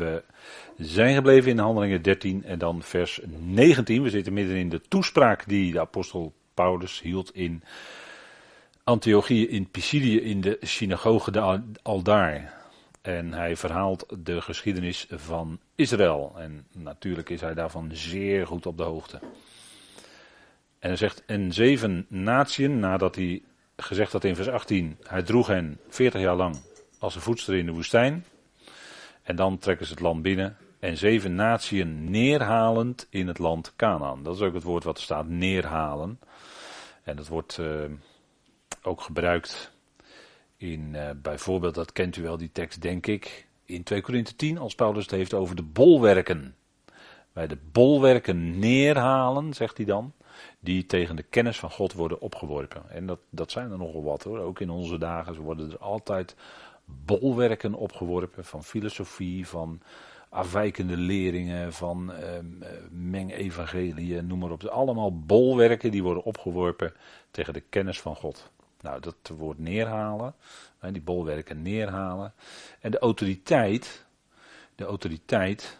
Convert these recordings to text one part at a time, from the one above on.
We zijn gebleven in Handelingen 13 en dan vers 19. We zitten midden in de toespraak die de apostel Paulus hield in Antiochië in Pisidië in de synagoge de Aldaar. En hij verhaalt de geschiedenis van Israël. En natuurlijk is hij daarvan zeer goed op de hoogte. En hij zegt, en zeven natieën, nadat hij gezegd had in vers 18, hij droeg hen 40 jaar lang als een voedster in de woestijn. En dan trekken ze het land binnen. En zeven natieën neerhalend in het land Canaan. Dat is ook het woord wat er staat, neerhalen. En dat wordt uh, ook gebruikt in uh, bijvoorbeeld, dat kent u wel die tekst denk ik, in 2 Korinthe 10 als Paulus het heeft over de bolwerken. Bij de bolwerken neerhalen, zegt hij dan, die tegen de kennis van God worden opgeworpen. En dat, dat zijn er nogal wat hoor, ook in onze dagen. Worden er altijd bolwerken opgeworpen van filosofie, van afwijkende leringen, van uh, mengevangelieën, noem maar op. Allemaal bolwerken die worden opgeworpen tegen de kennis van God. Nou, dat woord neerhalen, die bolwerken neerhalen. En de autoriteit, de autoriteit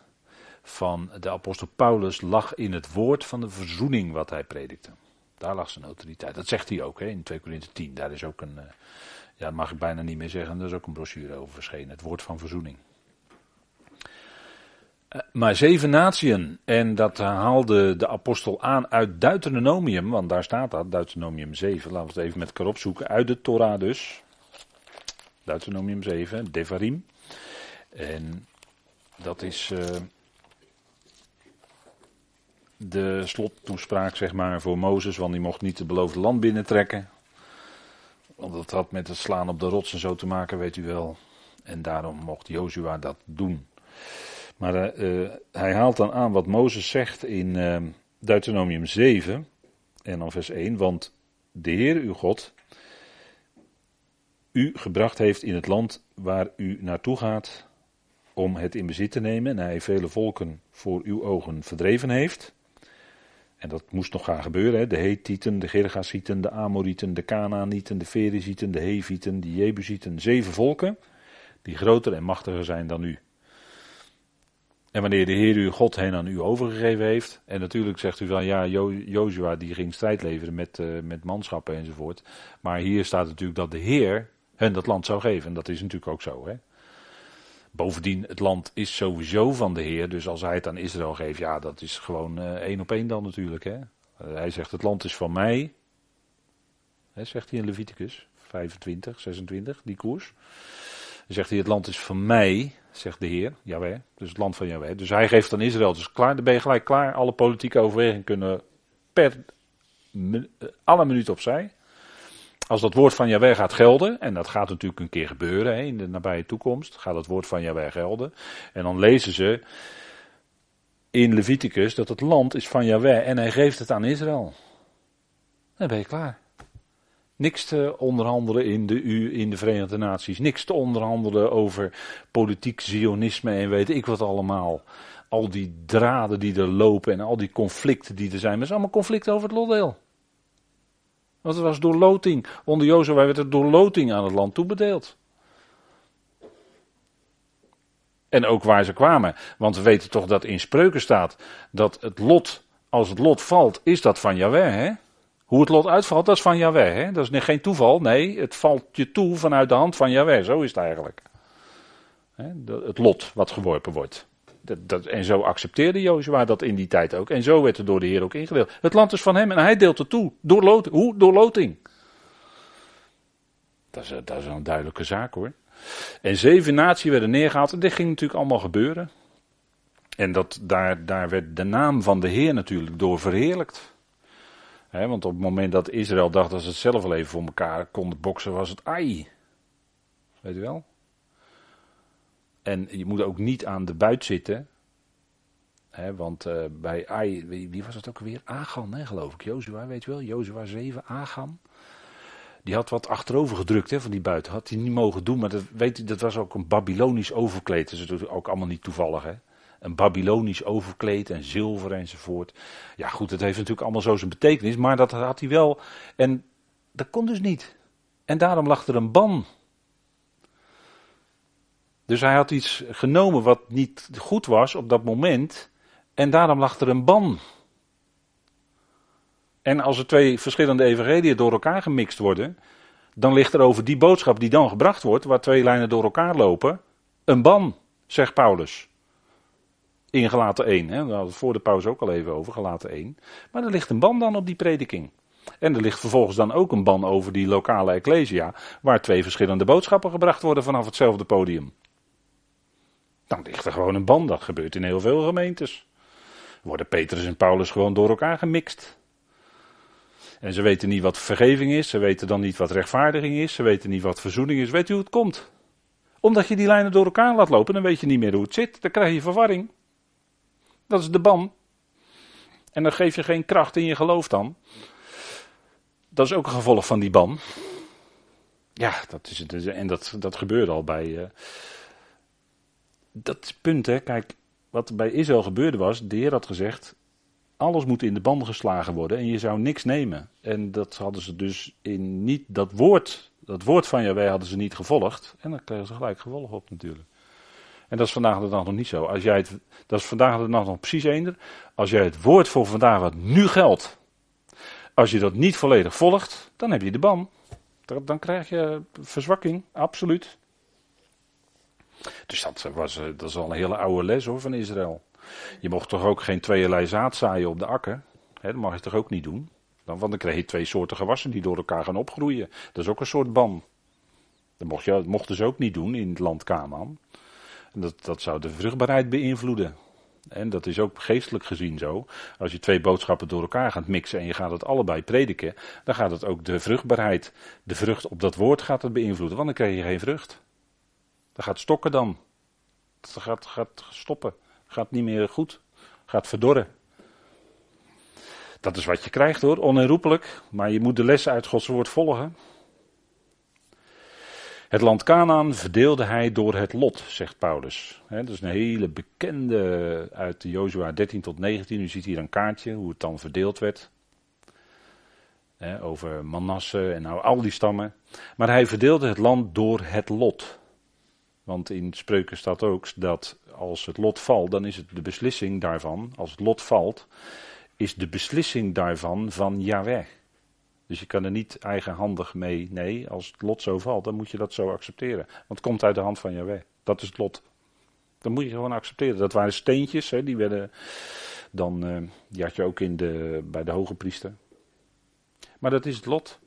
van de apostel Paulus lag in het woord van de verzoening wat hij predikte. Daar lag zijn autoriteit. Dat zegt hij ook hè, in 2 Korinthe 10. Daar is ook een, ja, mag ik bijna niet meer zeggen, daar is ook een brochure over verschenen. Het woord van verzoening. Uh, maar zeven natieën, en dat haalde de apostel aan uit Deuteronomium, want daar staat dat, Deuteronomium 7, laten we het even met elkaar opzoeken, uit de Torah dus. Deuteronomium 7, Devarim. En dat is uh, de slottoespraak, zeg maar, voor Mozes, want die mocht niet het beloofde land binnentrekken. Want dat had met het slaan op de rots en zo te maken, weet u wel. En daarom mocht Jozua dat doen. Maar uh, hij haalt dan aan wat Mozes zegt in uh, Deuteronomium 7 en dan vers 1. Want de Heer uw God u gebracht heeft in het land waar u naartoe gaat om het in bezit te nemen. En hij vele volken voor uw ogen verdreven heeft. En dat moest nog gaan gebeuren. Hè? De Hethieten, de Gergasieten, de Amorieten, de Canaanieten, de Ferizieten, de Hevieten, de Jebusieten. Zeven volken die groter en machtiger zijn dan u. En wanneer de Heer uw God hen aan u overgegeven heeft. En natuurlijk zegt u van ja, jo Jozua die ging strijd leveren met, uh, met manschappen enzovoort. Maar hier staat natuurlijk dat de Heer hen dat land zou geven. En dat is natuurlijk ook zo. Hè? Bovendien, het land is sowieso van de Heer. Dus als hij het aan Israël geeft, ja, dat is gewoon uh, één op één dan natuurlijk. Hè? Uh, hij zegt: Het land is van mij. Zegt hij in Leviticus 25, 26, die koers. Dan zegt hij: Het land is van mij, zegt de Heer, Jawel. Dus het land van Jawel. Dus hij geeft aan Israël. Dus klaar, dan ben je gelijk klaar. Alle politieke overwegingen kunnen per alle minuut opzij. Als dat woord van Jawel gaat gelden, en dat gaat natuurlijk een keer gebeuren hè, in de nabije toekomst, gaat het woord van Jawel gelden. En dan lezen ze in Leviticus dat het land is van Jawel en hij geeft het aan Israël. Dan ben je klaar. Niks te onderhandelen in de, in de Verenigde Naties. Niks te onderhandelen over politiek zionisme en weet ik wat allemaal. Al die draden die er lopen en al die conflicten die er zijn. Maar het is allemaal conflicten over het lotdeel. Want het was door loting. Onder Jozef werd het door loting aan het land toebedeeld. En ook waar ze kwamen. Want we weten toch dat in spreuken staat dat het lot, als het lot valt, is dat van Jahweh. Hè? Hoe het lot uitvalt, dat is van Jahweh. Hè? Dat is geen toeval. Nee, het valt je toe vanuit de hand van Jahweh. Zo is het eigenlijk. Het lot wat geworpen wordt. Dat, dat, en zo accepteerde Jozua dat in die tijd ook. En zo werd het door de Heer ook ingedeeld. Het land is van hem en hij deelt het toe. Door loting. Hoe? Door loting. Dat is, dat is een duidelijke zaak hoor. En zeven naties werden neergehaald. En dit ging natuurlijk allemaal gebeuren. En dat, daar, daar werd de naam van de Heer natuurlijk door verheerlijkt. want op het moment dat Israël dacht dat ze het zelf al even voor elkaar konden boksen, was het ai. Weet je wel? En je moet ook niet aan de buit zitten. Hè, want uh, bij Ai, wie, was het ook alweer? Agan, hè, geloof ik. Jozua, weet je wel. Jozua 7, Agan. Die had wat achterover gedrukt hè, van die buiten. Had hij niet mogen doen, maar dat, weet dat was ook een Babylonisch overkleed. Dat is ook allemaal niet toevallig. Hè. Een Babylonisch overkleed en zilver enzovoort. Ja goed, het heeft natuurlijk allemaal zo zijn betekenis. Maar dat had hij wel. En dat kon dus niet. En daarom lag er een ban Dus hij had iets genomen wat niet goed was op dat moment. En daarom lag er een ban. En als er twee verschillende evangeliën door elkaar gemixt worden, dan ligt er over die boodschap die dan gebracht wordt, waar twee lijnen door elkaar lopen, een ban, zegt Paulus. In gelaten 1, hè? daar hadden we voor de pauze ook al even over, gelaten 1. Maar er ligt een ban dan op die prediking. En er ligt vervolgens dan ook een ban over die lokale ecclesia, waar twee verschillende boodschappen gebracht worden vanaf hetzelfde podium. Dan ligt er gewoon een ban, dat gebeurt in heel veel gemeentes. Worden Petrus en Paulus gewoon door elkaar gemixt. En ze weten niet wat vergeving is, ze weten dan niet wat rechtvaardiging is, ze weten niet wat verzoening is. Weet u hoe het komt? Omdat je die lijnen door elkaar laat lopen, dan weet je niet meer hoe het zit. Dan krijg je verwarring. Dat is de ban. En dan geef je geen kracht in je geloof dan. Dat is ook een gevolg van die ban. Ja, dat is het. En dat, dat gebeurde al bij. Uh, dat punt, hè. Kijk, wat bij Israël gebeurde was. De Heer had gezegd. Alles moet in de ban geslagen worden en je zou niks nemen. En dat hadden ze dus in niet. Dat woord, dat woord van Jawij hadden ze niet gevolgd. En dan kregen ze gelijk gevolg op natuurlijk. En dat is vandaag de dag nog niet zo. Als jij het, dat is vandaag de dag nog precies eender. Als jij het woord voor vandaag wat nu geldt. Als je dat niet volledig volgt, dan heb je de ban. Dan krijg je verzwakking, absoluut. Dus dat, was, eh, dat is al een hele oude les hoor van Israël. Je mocht toch ook geen tweeërlei zaad zaaien op de akker? dat mag je toch ook niet doen? Dan, want dan krijg je twee soorten gewassen die door elkaar gaan opgroeien. Dat is ook een soort ban. Dat mocht je, mochten ze ook niet doen in het land Canaan. Dat, dat zou de vruchtbaarheid beïnvloeden. En dat is ook geestelijk gezien zo. Als je twee boodschappen door elkaar gaat mixen en je gaat het allebei prediken, dan gaat het ook de vruchtbaarheid, de vrucht op dat woord gaat het beïnvloeden, want dan krijg je geen vrucht. Dat gaat stokken dan. Dat gaat, gaat stoppen. Gaat niet meer goed. Gaat verdorren. Dat is wat je krijgt hoor, onherroepelijk. Maar je moet de lessen uit Gods woord volgen. Het land Canaan verdeelde hij door het lot, zegt Paulus. dat is een hele bekende uit Jozua 13 tot 19. U ziet hier een kaartje hoe het dan verdeeld werd. over Manasse en nou al die stammen. Maar hij verdeelde het land door het lot. Want in spreuken staat ook dat als het lot valt, dan is het de beslissing daarvan. Als het lot valt, is de beslissing daarvan van Yahweh. Dus je kan er niet eigenhandig mee. Nee, als het lot zo valt, dan moet je dat zo accepteren. Want het komt uit de hand van Yahweh. Dat is het lot. Dan moet je gewoon accepteren. Dat waren steentjes, hè, die werden dan, uh, die had je ook in de, bij de hoge priester. Maar dat is het lot.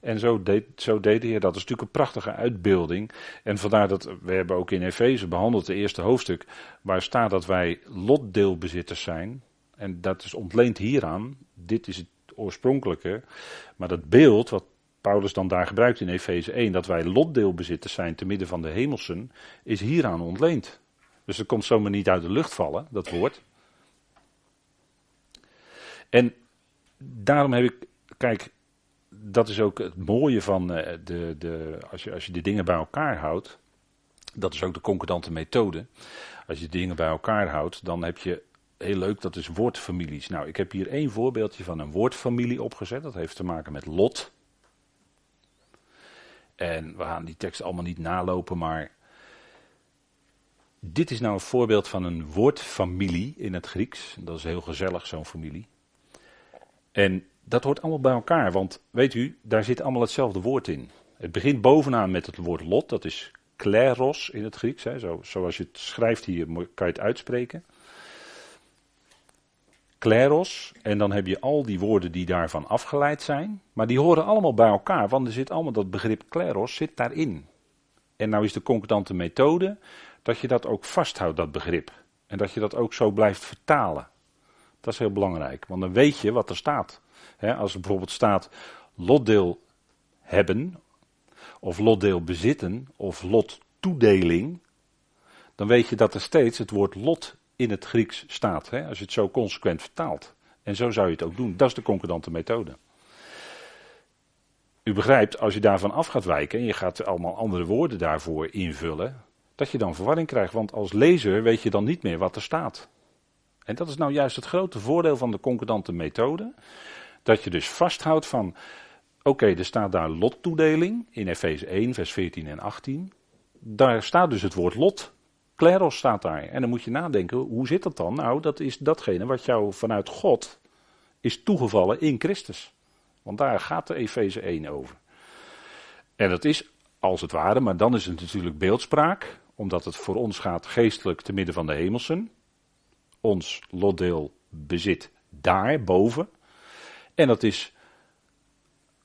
En zo deed, zo deed de Heer dat. is natuurlijk een prachtige uitbeelding. En vandaar dat we hebben ook in Efeze behandeld, het eerste hoofdstuk, waar staat dat wij lotdeelbezitters zijn. En dat is ontleend hieraan. Dit is het oorspronkelijke. Maar dat beeld wat Paulus dan daar gebruikt in Efeze 1, dat wij lotdeelbezitters zijn te midden van de hemelsen, is hieraan ontleend. Dus dat komt zomaar niet uit de lucht vallen, dat woord. En daarom heb ik, kijk, dat is ook het mooie van eh, de, de als, je, als je de dingen bij elkaar houdt. Dat is ook de concordante methode. Als je dingen bij elkaar houdt, dan heb je heel leuk, dat is woordfamilies. Nou, ik heb hier één voorbeeldje van een woordfamilie opgezet. Dat heeft te maken met Lot. En we gaan die tekst allemaal niet nalopen, maar dit is nou een voorbeeld van een woordfamilie in het Grieks. Dat is heel gezellig, zo'n familie. En dat hoort allemaal bij elkaar, want weet u, daar zit allemaal hetzelfde woord in. Het begint bovenaan met het woord lot, dat is kleros in het Grieks. Hè, zo, zoals je het schrijft hier, kan je het uitspreken. Kleros, en dan heb je al die woorden die daarvan afgeleid zijn, maar die horen allemaal bij elkaar, want er zit allemaal dat begrip kleros zit daarin. En nou is de concordante methode dat je dat ook vasthoudt, dat begrip. En dat je dat ook zo blijft vertalen. Dat is heel belangrijk, want dan weet je wat er staat. Als er bijvoorbeeld staat lotdeel hebben, of lotdeel bezitten, of lottoedeling, dan weet je dat er steeds het woord lot in het Grieks staat. Als je het zo consequent vertaalt. En zo zou je het ook doen. Dat is de concordante methode. U begrijpt, als je daarvan af gaat wijken en je gaat allemaal andere woorden daarvoor invullen, dat je dan verwarring krijgt. Want als lezer weet je dan niet meer wat er staat. En dat is nou juist het grote voordeel van de concordante methode. Dat je dus vasthoudt van, oké, er staat daar lottoedeling in Efeze 1, vers 14 en 18. daar staat dus het woord lot. Kleros staat daar. En dan moet je nadenken, hoe zit dat dan? Nou, dat is datgene wat jou vanuit God is toegevallen in Christus. Want daar gaat de Efeze 1 over. En dat is als het ware, maar dan is het natuurlijk beeldspraak, omdat het voor ons gaat geestelijk te midden van de hemelsen. Ons lotdeel bezit daar boven. En dat is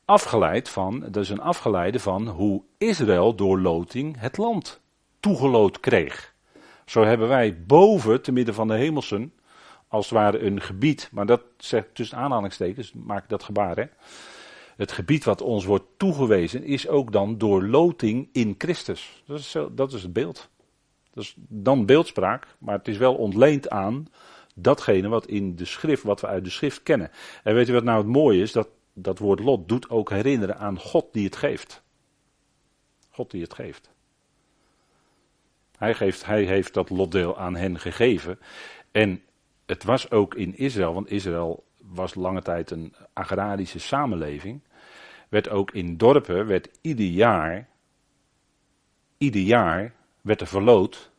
afgeleid van, dat is een afgeleide van hoe Israël door loting het land toegeloot kreeg. Zo hebben wij boven, te midden van de hemelsen, als het ware een gebied, maar dat zegt tussen aanhalingstekens, maak ik dat gebaar hè. Het gebied wat ons wordt toegewezen is ook dan door loting in Christus. Dat is, dat is het beeld. Dat is dan beeldspraak, maar het is wel ontleend aan datgene wat in de schrift, wat we uit de schrift kennen. En weet u wat nou het mooie is? Dat, dat woord lot doet ook herinneren aan God die het geeft. God die het geeft. Hij, geeft, hij heeft dat lotdeel aan hen gegeven. En het was ook in Israël, want Israël was lange tijd een agrarische samenleving. Werd ook in dorpen, werd ieder jaar, ieder jaar werd er verloot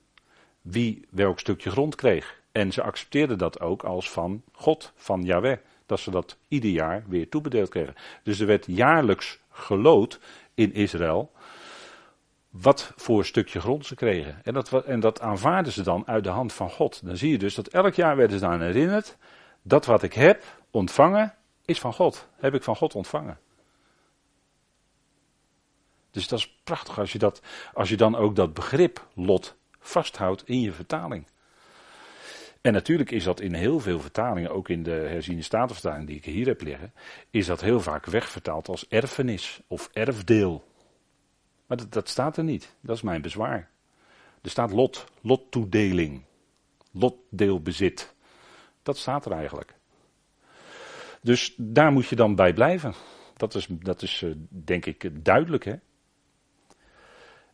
wie welk stukje grond kreeg. En ze accepteerden dat ook als van God, van Yahweh. Dat ze dat ieder jaar weer toebedeeld kregen. Dus er werd jaarlijks geloot in Israël. Wat voor stukje grond ze kregen. En dat, en dat aanvaarden ze dan uit de hand van God. Dan zie je dus dat elk jaar werden ze aan herinnerd. Dat wat ik heb ontvangen, is van God. Heb ik van God ontvangen. Dus dat is prachtig als je, dat, als je dan ook dat begrip lot vasthoudt in je vertaling. En natuurlijk is dat in heel veel vertalingen, ook in de herziene statenvertaling die ik hier heb liggen, is dat heel vaak wegvertaald als erfenis of erfdeel. Maar dat, dat staat er niet. Dat is mijn bezwaar. Er staat lot, lottoedeling, lotdeelbezit. Dat staat er eigenlijk. Dus daar moet je dan bij blijven. Dat is, dat is eh, denk ik duidelijk. Hè?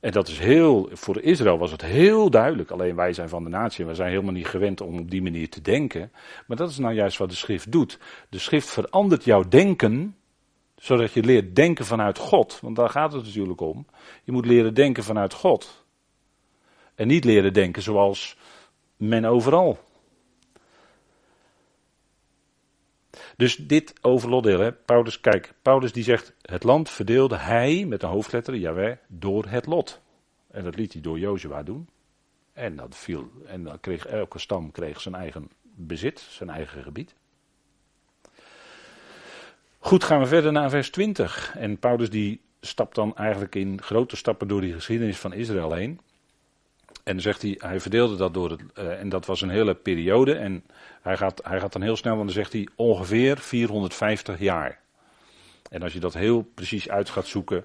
En dat is heel, voor Israël was het heel duidelijk. Alleen wij zijn van de natie en we zijn helemaal niet gewend om op die manier te denken. Maar dat is nou juist wat de schrift doet. De schrift verandert jouw denken, zodat je leert denken vanuit God. Want daar gaat het natuurlijk om. Je moet leren denken vanuit God. En niet leren denken zoals men overal Dus dit over lotdeel. Paulus, kijk, Paulus die zegt, het land verdeelde hij, met een hoofdletter, jawel, door het lot. En dat liet hij door Jozua doen. En dat viel, en dan kreeg elke stam kreeg zijn eigen bezit, zijn eigen gebied. Goed, gaan we verder naar vers 20. En Paulus die stapt dan eigenlijk in grote stappen door die geschiedenis van Israël heen. En zegt hij, hij verdeelde dat door het, uh, en dat was een hele periode. En hij gaat, hij gaat dan heel snel, want dan zegt hij ongeveer 450 jaar. En als je dat heel precies uit gaat zoeken,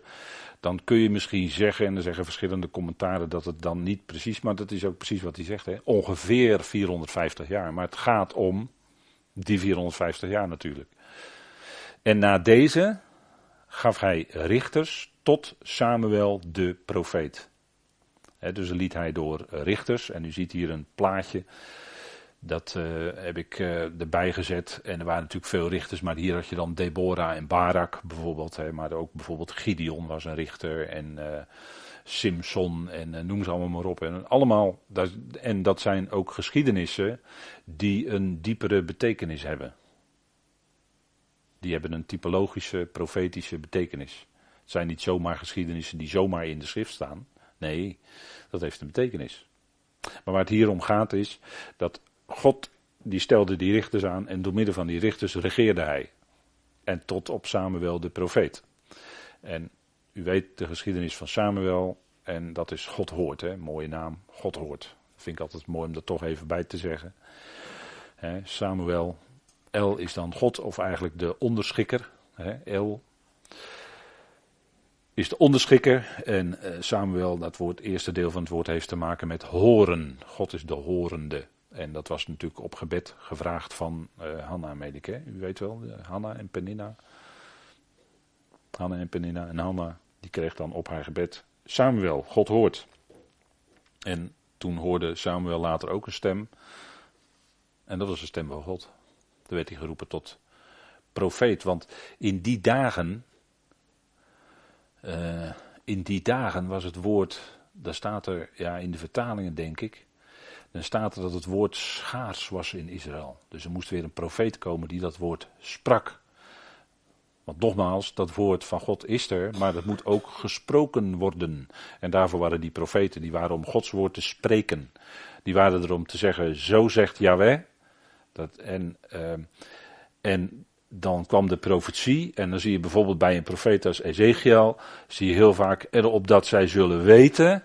dan kun je misschien zeggen, en er zeggen verschillende commentaren dat het dan niet precies, maar dat is ook precies wat hij zegt, hè? ongeveer 450 jaar. Maar het gaat om die 450 jaar natuurlijk. En na deze gaf hij richters tot Samuel de profeet. Dus liet hij door richters, en u ziet hier een plaatje dat uh, heb ik uh, erbij gezet. En er waren natuurlijk veel richters, maar hier had je dan Deborah en Barak bijvoorbeeld. Hè, maar ook bijvoorbeeld Gideon was een richter en Simson en noem ze allemaal maar op. En, allemaal, en dat zijn ook geschiedenissen die een diepere betekenis hebben. Die hebben een typologische, profetische betekenis. Het zijn niet zomaar geschiedenissen die zomaar in de schrift staan. Nee, dat heeft een betekenis. Maar waar het hier om gaat is dat God die stelde die richters aan en door middel van die richters regeerde hij. En tot op Samuel de profeet. En u weet de geschiedenis van Samuel en dat is God hoort, hè? mooie naam, God hoort. Dat vind ik altijd mooi om er toch even bij te zeggen. Samuel, El is dan God of eigenlijk de onderschikker. Hè, El is de onderschikker en eh, Samuel, dat woord, eerste deel van het woord heeft te maken met horen. God is de horende. En dat was natuurlijk op gebed gevraagd van uh, Hanna, meen ik. Hè? U weet wel, Hanna en Penina. Hanna en Penina. En Hanna, die kreeg dan op haar gebed Samuel, God hoort. En toen hoorde Samuel later ook een stem. En dat was de stem van God. Toen werd hij geroepen tot profeet. Want in die dagen, uh, in die dagen was het woord daar staat er, ja, in de vertalingen denk ik, dan staat er dat het woord schaars was in Israël. Dus er moest weer een profeet komen die dat woord sprak. Want nogmaals, dat woord van God is er, maar dat moet ook gesproken worden. En daarvoor waren die profeten, die waren om Gods woord te spreken. Die waren er om te zeggen, zo zegt Yahweh. Dat, en, uh, en dan kwam de profetie, en dan zie je bijvoorbeeld bij een profeet als Ezekiel, zie je heel vaak erop dat zij zullen weten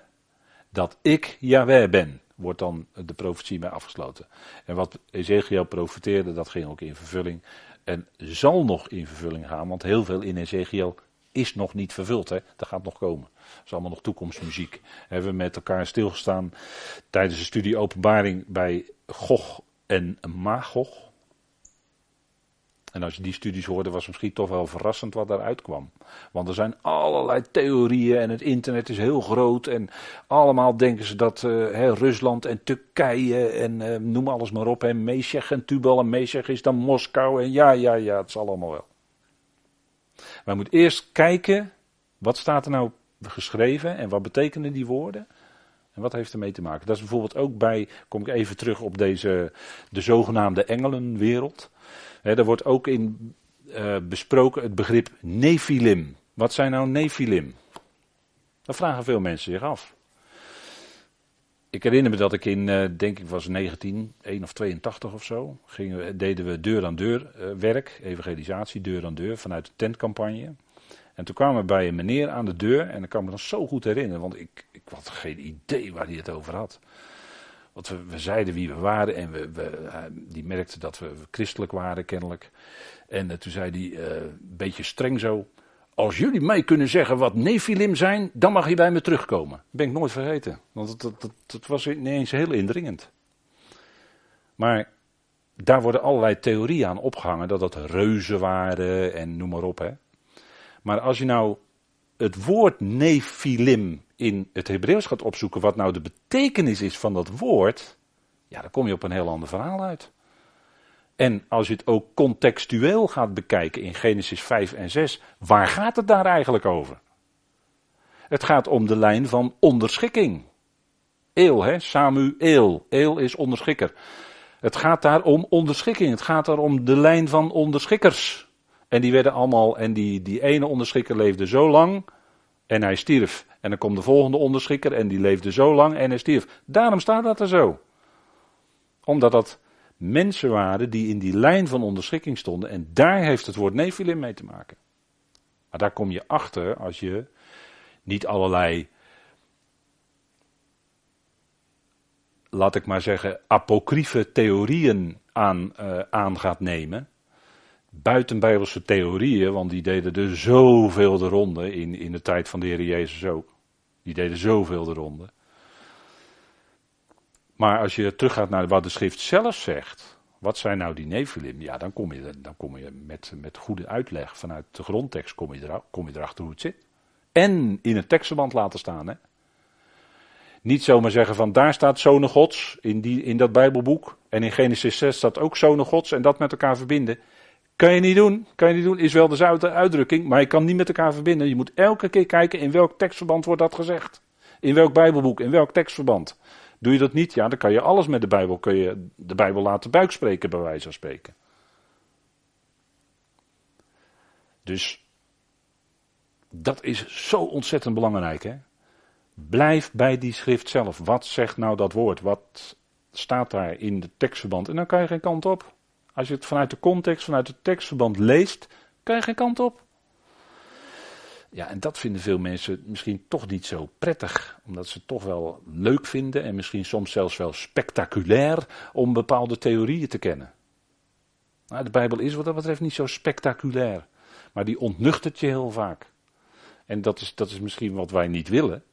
dat ik Yahweh ben. Wordt dan de profetie mee afgesloten. En wat Ezekiel profeteerde, dat ging ook in vervulling. En zal nog in vervulling gaan, want heel veel in Ezekiel is nog niet vervuld. Hè? Dat gaat nog komen. Dat is allemaal nog toekomstmuziek. Hebben we met elkaar stilgestaan tijdens de studie Openbaring bij Gog en Magog. En als je die studies hoorde, was het misschien toch wel verrassend wat daaruit kwam. Want er zijn allerlei theorieën en het internet is heel groot. En allemaal denken ze dat uh, Rusland en Turkije en uh, noem alles maar op. En Meshech en Tubal en Meshech is dan Moskou. En ja, ja, ja, het zal allemaal wel. Maar je moet eerst kijken, wat staat er nou geschreven en wat betekenen die woorden? En wat heeft ermee te maken? Dat is bijvoorbeeld ook bij, kom ik even terug op deze, de zogenaamde engelenwereld. Er wordt ook in uh, besproken het begrip Nephilim. Wat zijn nou Nephilim? Dat vragen veel mensen zich af. Ik herinner me dat ik in, uh, denk ik was 19, 1 of 82 of zo, deden we deur aan deur uh, werk, evangelisatie, deur aan deur, vanuit de tentcampagne. En toen kwamen we bij een meneer aan de deur en ik kan me dat zo goed herinneren, want ik, ik had geen idee waar hij het over had. Want we, we zeiden wie we waren en we, we, uh, die merkte dat we, christelijk waren kennelijk. En uh, toen zei hij uh, een beetje streng zo. Als jullie mij kunnen zeggen wat Nephilim zijn, dan mag je bij me terugkomen. Dat ben ik nooit vergeten. Want dat, dat, dat, dat was ineens heel indringend. Maar daar worden allerlei theorieën aan opgehangen. Dat dat reuzen waren en noem maar op. Hè. Maar als je nou het woord Nephilim in het Hebreeuws gaat opzoeken wat nou de betekenis is van dat woord, ja, dan kom je op een heel ander verhaal uit. En als je het ook contextueel gaat bekijken in Genesis 5 en 6, waar gaat het daar eigenlijk over? Het gaat om de lijn van onderschikking. Eel, hè? Samuel. Eel is onderschikker. Het gaat daar om onderschikking. Het gaat daar om de lijn van onderschikkers. En die werden allemaal, en die, die ene onderschikker leefde zo lang en hij stierf. En dan komt de volgende onderschikker en die leefde zo lang en hij stierf. Daarom staat dat er zo. Omdat dat mensen waren die in die lijn van onderschikking stonden en daar heeft het woord Nephilim mee te maken. Maar daar kom je achter als je niet allerlei, laat ik maar zeggen, apocryfe theorieën aan, uh, aan gaat nemen buitenbijbelse theorieën, want die deden er zoveel de ronde in, in de tijd van de Heer Jezus ook. Die deden zoveel de ronde. Maar als je teruggaat naar wat de schrift zelf zegt, wat zijn nou die Nephilim? Ja, dan kom je, dan kom je met, met goede uitleg vanuit de grondtekst kom je, erachter, kom je erachter hoe het zit. En in het tekstverband laten staan. Hè? Niet zomaar zeggen van daar staat zonen gods in, die, in dat bijbelboek. En in Genesis 6 staat ook zonen gods en dat met elkaar verbinden. Kan je niet doen, kan je niet doen, is wel dezelfde uitdrukking, maar je kan niet met elkaar verbinden. Je moet elke keer kijken in welk tekstverband wordt dat gezegd. In welk bijbelboek, in welk tekstverband. Doe je dat niet, ja, dan kan je alles met de Bijbel, kun je de Bijbel laten buikspreken, bij wijze van spreken. Dus dat is zo ontzettend belangrijk, hè. Blijf bij die schrift zelf. Wat zegt nou dat woord? Wat staat daar in de tekstverband? En dan kan je geen kant op. Als je het vanuit de context, vanuit het tekstverband leest, kan je geen kant op. Ja, en dat vinden veel mensen misschien toch niet zo prettig, omdat ze het toch wel leuk vinden en misschien soms zelfs wel spectaculair om bepaalde theorieën te kennen. Nou, de Bijbel is wat dat betreft niet zo spectaculair, maar die ontnuchtert je heel vaak. En dat is, dat is misschien wat wij niet willen.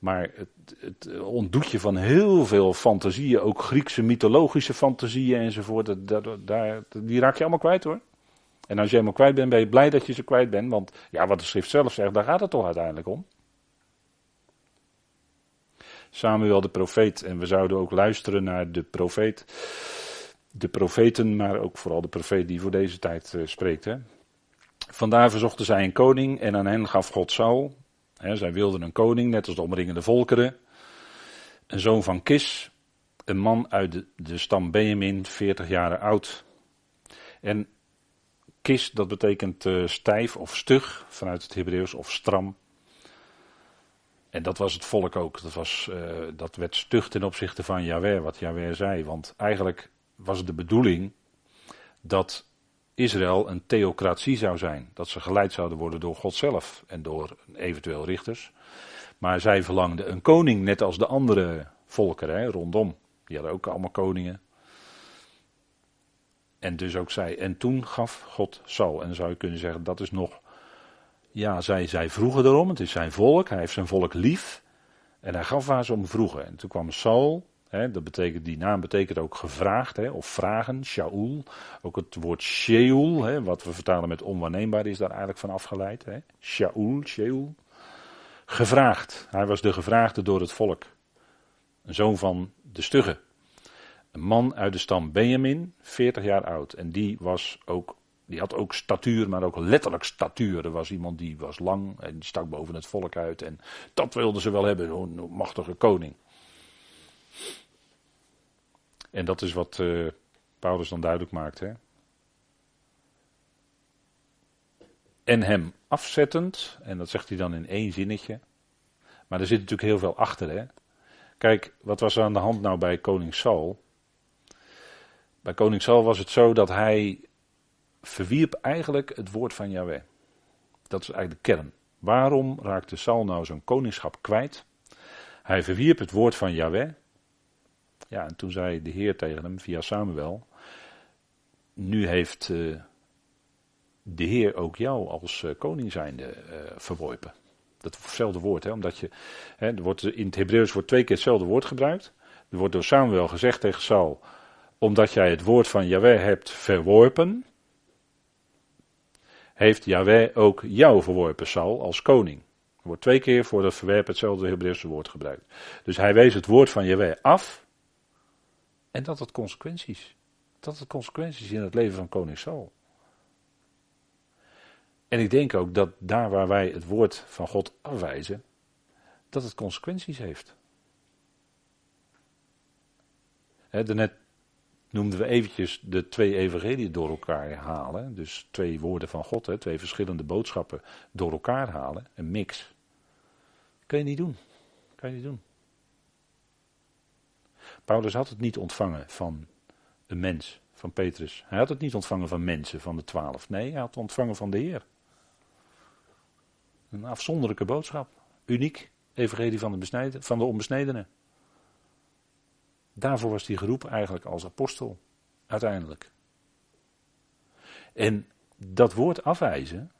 Maar het, het ontdoet je van heel veel fantasieën, ook Griekse mythologische fantasieën enzovoort. Dat, dat, die raak je allemaal kwijt hoor. En als je helemaal kwijt bent, ben je blij dat je ze kwijt bent. Want ja, wat de schrift zelf zegt, daar gaat het toch uiteindelijk om. Samuel de profeet. En we zouden ook luisteren naar de profeet. De profeten, maar ook vooral de profeet die voor deze tijd uh, spreekt. Hè. Vandaar verzochten zij een koning en aan hen gaf God Saul. Zij wilden een koning, net als de omringende volkeren. Een zoon van Kis, een man uit de, stam Benjamin, 40 jaar oud. En Kis, dat betekent uh, stijf of stug vanuit het Hebreeuws, of stram. En dat was het volk ook. Dat, was, uh, dat werd stug ten opzichte van Yahweh, wat Yahweh zei. Want eigenlijk was de bedoeling dat Israël een theocratie zou zijn. Dat ze geleid zouden worden door God zelf en door eventueel richters. Maar zij verlangden een koning, net als de andere volkeren rondom. Die hadden ook allemaal koningen. En dus ook zij. En toen gaf God Saul. En zou je kunnen zeggen, dat is nog. Ja, zij, zij vroegen erom. Het is zijn volk. Hij heeft zijn volk lief. En hij gaf waar ze om vroegen. En toen kwam Saul. Dat betekent, die naam betekent ook gevraagd of vragen, Shaul. Ook het woord Sheol, wat we vertalen met onwaarneembaar, is daar eigenlijk van afgeleid. Hè. Shaul, Sheol. Gevraagd. Hij was de gevraagde door het volk. Een zoon van de stugge. Een man uit de stam Benjamin, 40 jaar oud. En die was ook, die had ook statuur, maar ook letterlijk statuur. Er was iemand die was lang en die stak boven het volk uit. En dat wilden ze wel hebben, zo'n machtige koning. En dat is wat uh, Paulus dan duidelijk maakt. Hè? En hem afzettend, en dat zegt hij dan in één zinnetje. Maar er zit natuurlijk heel veel achter. Hè? Kijk, wat was er aan de hand nou bij koning Saul? Bij koning Saul was het zo dat hij verwierp eigenlijk het woord van Yahweh. Dat is eigenlijk de kern. Waarom raakte Saul nou zijn koningschap kwijt? Hij verwierp het woord van Yahweh. Ja, en toen zei de Heer tegen hem via Samuel: Nu heeft uh, de Heer ook jou als uh, koning zijnde uh, verworpen. Datzelfde woord, hè, omdat je. Hè, er wordt, in het Hebreeuws wordt twee keer hetzelfde woord gebruikt. Er wordt door Samuel gezegd tegen Saul: Omdat jij het woord van Yahweh hebt verworpen. Heeft Yahweh ook jou verworpen, Saul, als koning. Er wordt twee keer voor dat verwerpen hetzelfde Hebreeuwse woord gebruikt. Dus hij wees het woord van Yahweh af. En dat het consequenties. Dat het consequenties in het leven van koning Saul. En ik denk ook dat daar waar wij het woord van God afwijzen, dat het consequenties heeft. He, daarnet noemden we eventjes de twee evangeliën door elkaar halen. Dus twee woorden van God, twee verschillende boodschappen door elkaar halen. Een mix. Kan je niet doen. Kan je niet doen. Paulus had het niet ontvangen van een mens, van Petrus. Hij had het niet ontvangen van mensen, van de twaalf. Nee, hij had het ontvangen van de Heer. Een afzonderlijke boodschap. Uniek. Evangelie van de, besneden, van de onbesnedenen. Daarvoor was hij geroepen eigenlijk als apostel. Uiteindelijk. En dat woord afwijzen,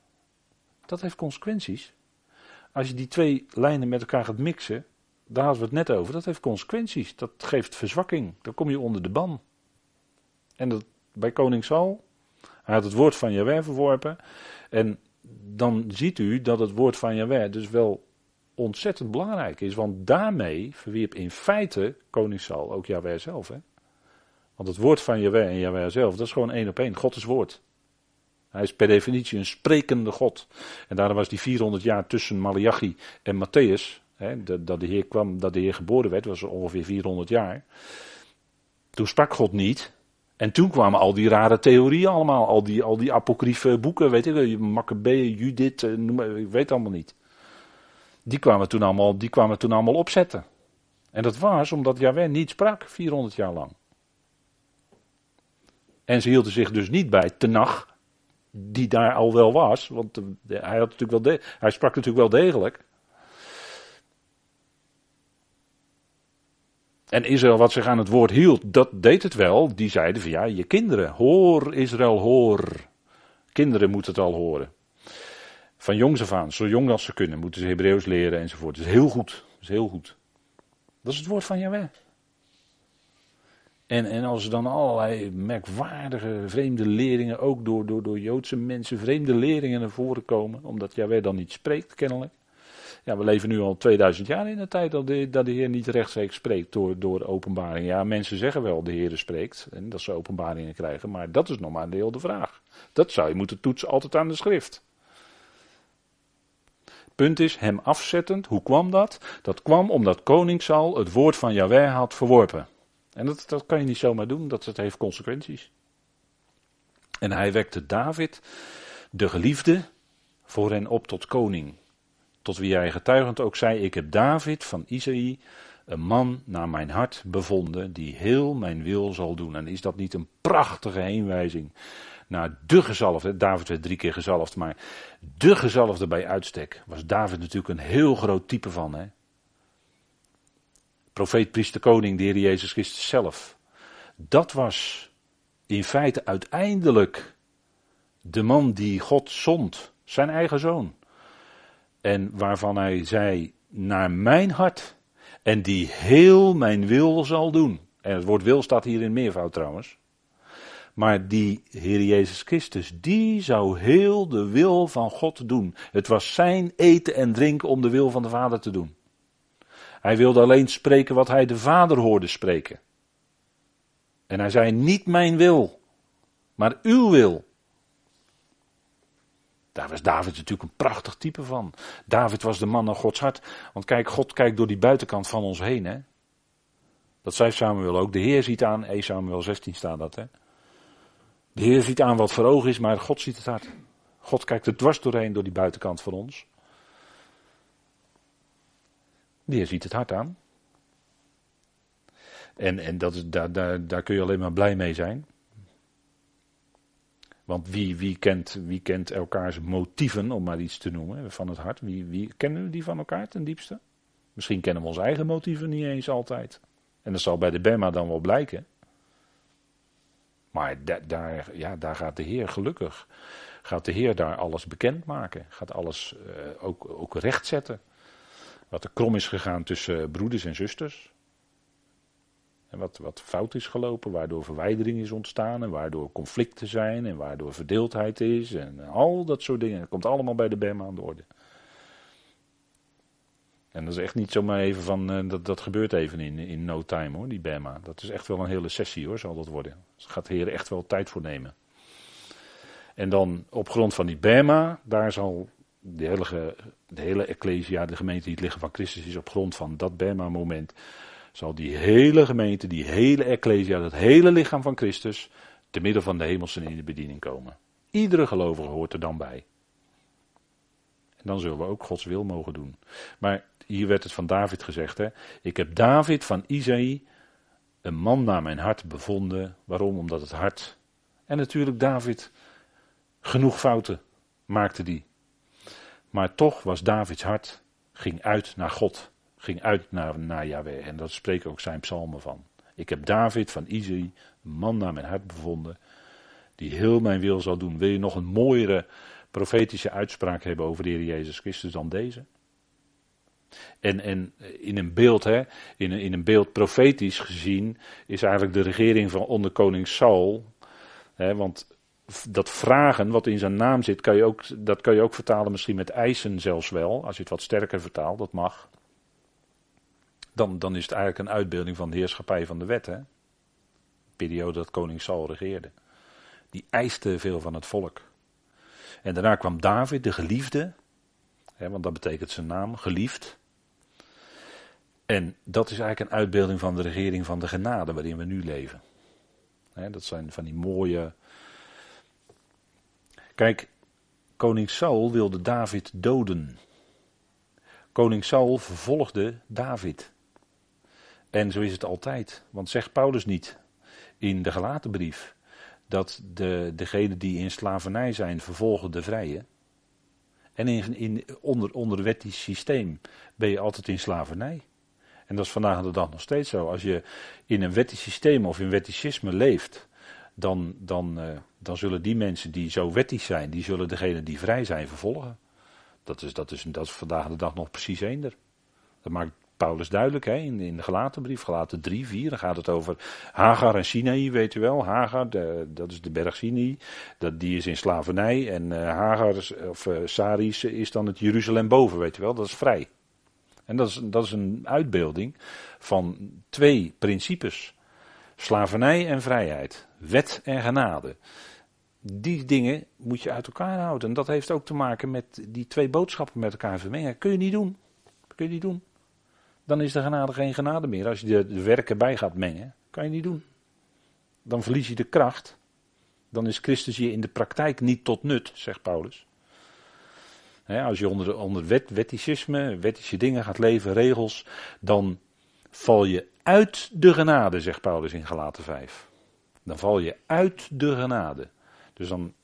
dat heeft consequenties. Als je die twee lijnen met elkaar gaat mixen, daar hadden we het net over, dat heeft consequenties. Dat geeft verzwakking. Dan kom je onder de ban. En dat, bij koning Saul, hij had het woord van Jaweh verworpen. En dan ziet u dat het woord van Jaweh dus wel ontzettend belangrijk is. Want daarmee verwierp in feite koning Saul ook Jaweh zelf. Hè? Want het woord van Jaweh en Jaweh zelf, dat is gewoon één op één. God is woord. Hij is per definitie een sprekende God. En daarom was die 400 jaar tussen Malachi en Matthäus, dat, dat, de Heer kwam, dat de Heer geboren werd, was ongeveer 400 jaar. Toen sprak God niet. En toen kwamen al die rare theorieën allemaal, al die, al die apocryfe boeken, weet ik, Maccabeeën, Judith, eh, noem, ik weet allemaal niet. Die kwamen, toen allemaal, die kwamen toen allemaal opzetten. En dat was omdat Yahweh niet sprak, 400 jaar lang. En ze hielden zich dus niet bij Tenach, die daar al wel was, want hij, had natuurlijk wel hij sprak natuurlijk wel degelijk. En Israël, wat zich aan het woord hield, dat deed het wel. Die zeiden van ja, je kinderen, hoor Israël, hoor. Kinderen moeten het al horen. Van jongs af aan, zo jong als ze kunnen, moeten ze Hebreeuws leren enzovoort. Dat is heel goed. Dat is heel goed. Dat is het woord van Jaweh. En, en als er dan allerlei merkwaardige vreemde leringen, ook door, door, door Joodse mensen, vreemde leringen naar voren komen, omdat Jaweh dan niet spreekt, kennelijk. We leven nu al 2000 jaar in de tijd dat de, dat de Heer niet rechtstreeks spreekt door, door openbaring. Ja, mensen zeggen wel de Heer spreekt en dat ze openbaringen krijgen, maar dat is nog maar een deel de vraag. Dat zou je moeten toetsen altijd aan de schrift. Punt is, hem afzettend. Hoe kwam dat? Dat kwam omdat koning Saul het woord van Yahweh had verworpen. En dat, dat kan je niet zomaar doen, dat het heeft consequenties. En hij wekte David, de geliefde, voor hen op tot koning. Tot wie hij getuigend ook zei: Ik heb David van Isaïe, een man naar mijn hart bevonden, die heel mijn wil zal doen. En is dat niet een prachtige heenwijzing naar de gezalfde? David werd drie keer gezalfd, maar de gezalfde bij uitstek was David natuurlijk een heel groot type van. Hè? Profeet, priester, koning, de Heer Jezus Christus zelf. Dat was in feite uiteindelijk de man die God zond, zijn eigen zoon. En waarvan hij zei, naar mijn hart, en die heel mijn wil zal doen. En het woord wil staat hier in meervoud trouwens. Maar die Heer Jezus Christus, die zou heel de wil van God doen. Het was zijn eten en drinken om de wil van de Vader te doen. Hij wilde alleen spreken wat hij de Vader hoorde spreken. En hij zei, niet mijn wil, maar uw wil. Daar was David natuurlijk een prachtig type van. David was de man naar Gods hart. Want kijk, God kijkt door die buitenkant van ons heen. Hè? Dat zei Samuel ook. De Heer ziet aan, 1 Samuel 16 staat dat. Hè? De Heer ziet aan wat voor oog is, maar God ziet het hart. God kijkt er dwars doorheen door die buitenkant van ons. De Heer ziet het hart aan. En, en dat daar, daar, daar kun je alleen maar blij mee zijn. Want wie, wie, kent, wie kent elkaars motieven, om maar iets te noemen, van het hart? Wie, wie kennen we die van elkaar ten diepste? Misschien kennen we onze eigen motieven niet eens altijd. En dat zal bij de Bema dan wel blijken. Maar daar, ja, daar gaat de Heer gelukkig. Gaat de Heer daar alles bekend maken. Gaat alles uh, ook, ook rechtzetten. Wat er krom is gegaan tussen broeders en zusters. En wat, wat fout is gelopen, waardoor verwijdering is ontstaan en waardoor conflicten zijn en waardoor verdeeldheid is en al dat soort dingen. Dat komt allemaal bij de BEM aan de orde. En dat is echt niet zomaar even van, uh, dat, dat gebeurt even in, in no time hoor, die BEMA. Dat is echt wel een hele sessie hoor, zal dat worden. Dus gaat de Heer echt wel tijd voor nemen. En dan op grond van die BEMA, daar zal de hele, de hele Ecclesia, de gemeente die het liggen van Christus is, op grond van dat BEMA-moment, zal die hele gemeente, die hele Ecclesia, dat hele lichaam van Christus, te midden van de hemelsen in de bediening komen. Iedere gelovige hoort er dan bij. En dan zullen we ook Gods wil mogen doen. Maar hier werd het van David gezegd, hè. Ik heb David van Isaïe, een man naar mijn hart bevonden. Waarom? Omdat het hart. En natuurlijk David, genoeg fouten maakte die. Maar toch was Davids hart, ging uit naar God ging uit naar, naar. En daar spreken ook zijn psalmen van. Ik heb David van een man naar mijn hart bevonden, die heel mijn wil zal doen. Wil je nog een mooiere profetische uitspraak hebben over de Heer Jezus Christus dan deze? En, en in een beeld, hè, in, in een beeld profetisch gezien, is eigenlijk de regering van onder koning Saul. Hè, want dat vragen wat in zijn naam zit, kan je ook, dat kan je ook vertalen misschien met eisen zelfs wel. Als je het wat sterker vertaalt, dat mag dan, dan is het eigenlijk een uitbeelding van de heerschappij van de wet. Hè? De periode dat koning Saul regeerde. Die eiste veel van het volk. En daarna kwam David, de geliefde. Hè, want dat betekent zijn naam, geliefd. En dat is eigenlijk een uitbeelding van de regering van de genade waarin we nu leven. Hè, dat zijn van die mooie. Kijk, koning Saul wilde David doden. Koning Saul vervolgde David. En zo is het altijd. Want zegt Paulus niet in de gelaten brief dat de, degenen die in slavernij zijn vervolgen de vrije. En in, in, onder, onder wettisch systeem ben je altijd in slavernij. En dat is vandaag de dag nog steeds zo. Als je in een wettisch systeem of in wetticisme leeft, dan, dan, uh, dan zullen die mensen die zo wettisch zijn, die zullen degenen die vrij zijn vervolgen. Dat is, dat is, dat is vandaag de dag nog precies eender. Dat maakt Paulus duidelijk hè, in, in de gelatenbrief, gelaten 3, 4. Dan gaat het over Hagar en Sinaï, weet u wel. Hagar, dat is de berg Sinaï, dat, die is in slavernij. En uh, Hagar, of uh, Saris, is dan het Jeruzalem boven, weet u wel. Dat is vrij. En dat is, dat is een uitbeelding van twee principes. Slavernij en vrijheid. Wet en genade. Die dingen moet je uit elkaar houden. En dat heeft ook te maken met die twee boodschappen met elkaar vermengen. Kun je niet doen. Kun je niet doen. Dan is de genade geen genade meer. Als je de, werken bij gaat mengen, kan je niet doen. Dan verlies je de kracht. Dan is Christus je in de praktijk niet tot nut, zegt Paulus. als je onder, onder wet, wetticisme, wettische dingen gaat leven, regels, dan val je uit de genade, zegt Paulus in Galaten 5. Dan val je uit de genade. Dus dan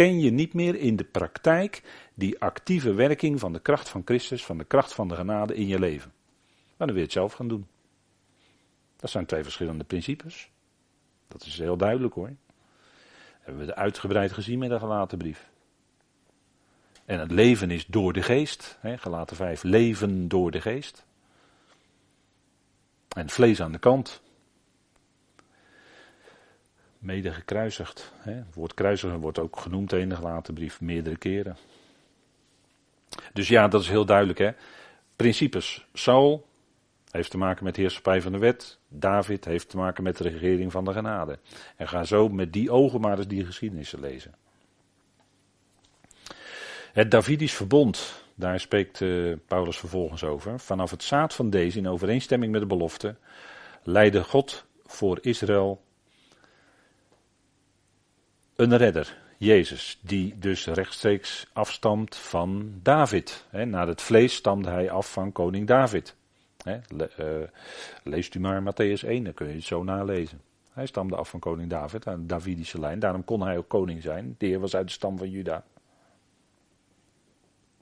ken je niet meer in de praktijk die actieve werking van de kracht van Christus, van de kracht van de genade in je leven. Maar dan wil je het zelf gaan doen. Dat zijn twee verschillende principes. Dat is heel duidelijk hoor. hebben we uitgebreid gezien met de gelaten brief. En het leven is door de geest. Hè, gelaten 5, leven door de geest. En vlees aan de kant. Mede gekruisigd. Het woord kruisigen wordt ook genoemd in de gelaten brief meerdere keren. Dus ja, dat is heel duidelijk. Hè. Principes. Saul heeft te maken met de heerschappij van de wet. David heeft te maken met de regering van de genade. En ga zo met die ogen maar eens die geschiedenissen lezen. Het Davidisch verbond, daar spreekt uh, Paulus vervolgens over. Vanaf het zaad van deze, in overeenstemming met de belofte, leidde God voor Israël een redder, Jezus, die dus rechtstreeks afstamt van David. Naar het vlees stamde hij af van koning David. le, uh, leest u maar Matthäus 1, dan kun je het zo nalezen. Hij stamde af van koning David, aan de Davidische lijn. Daarom kon hij ook koning zijn. De heer was uit de stam van Juda.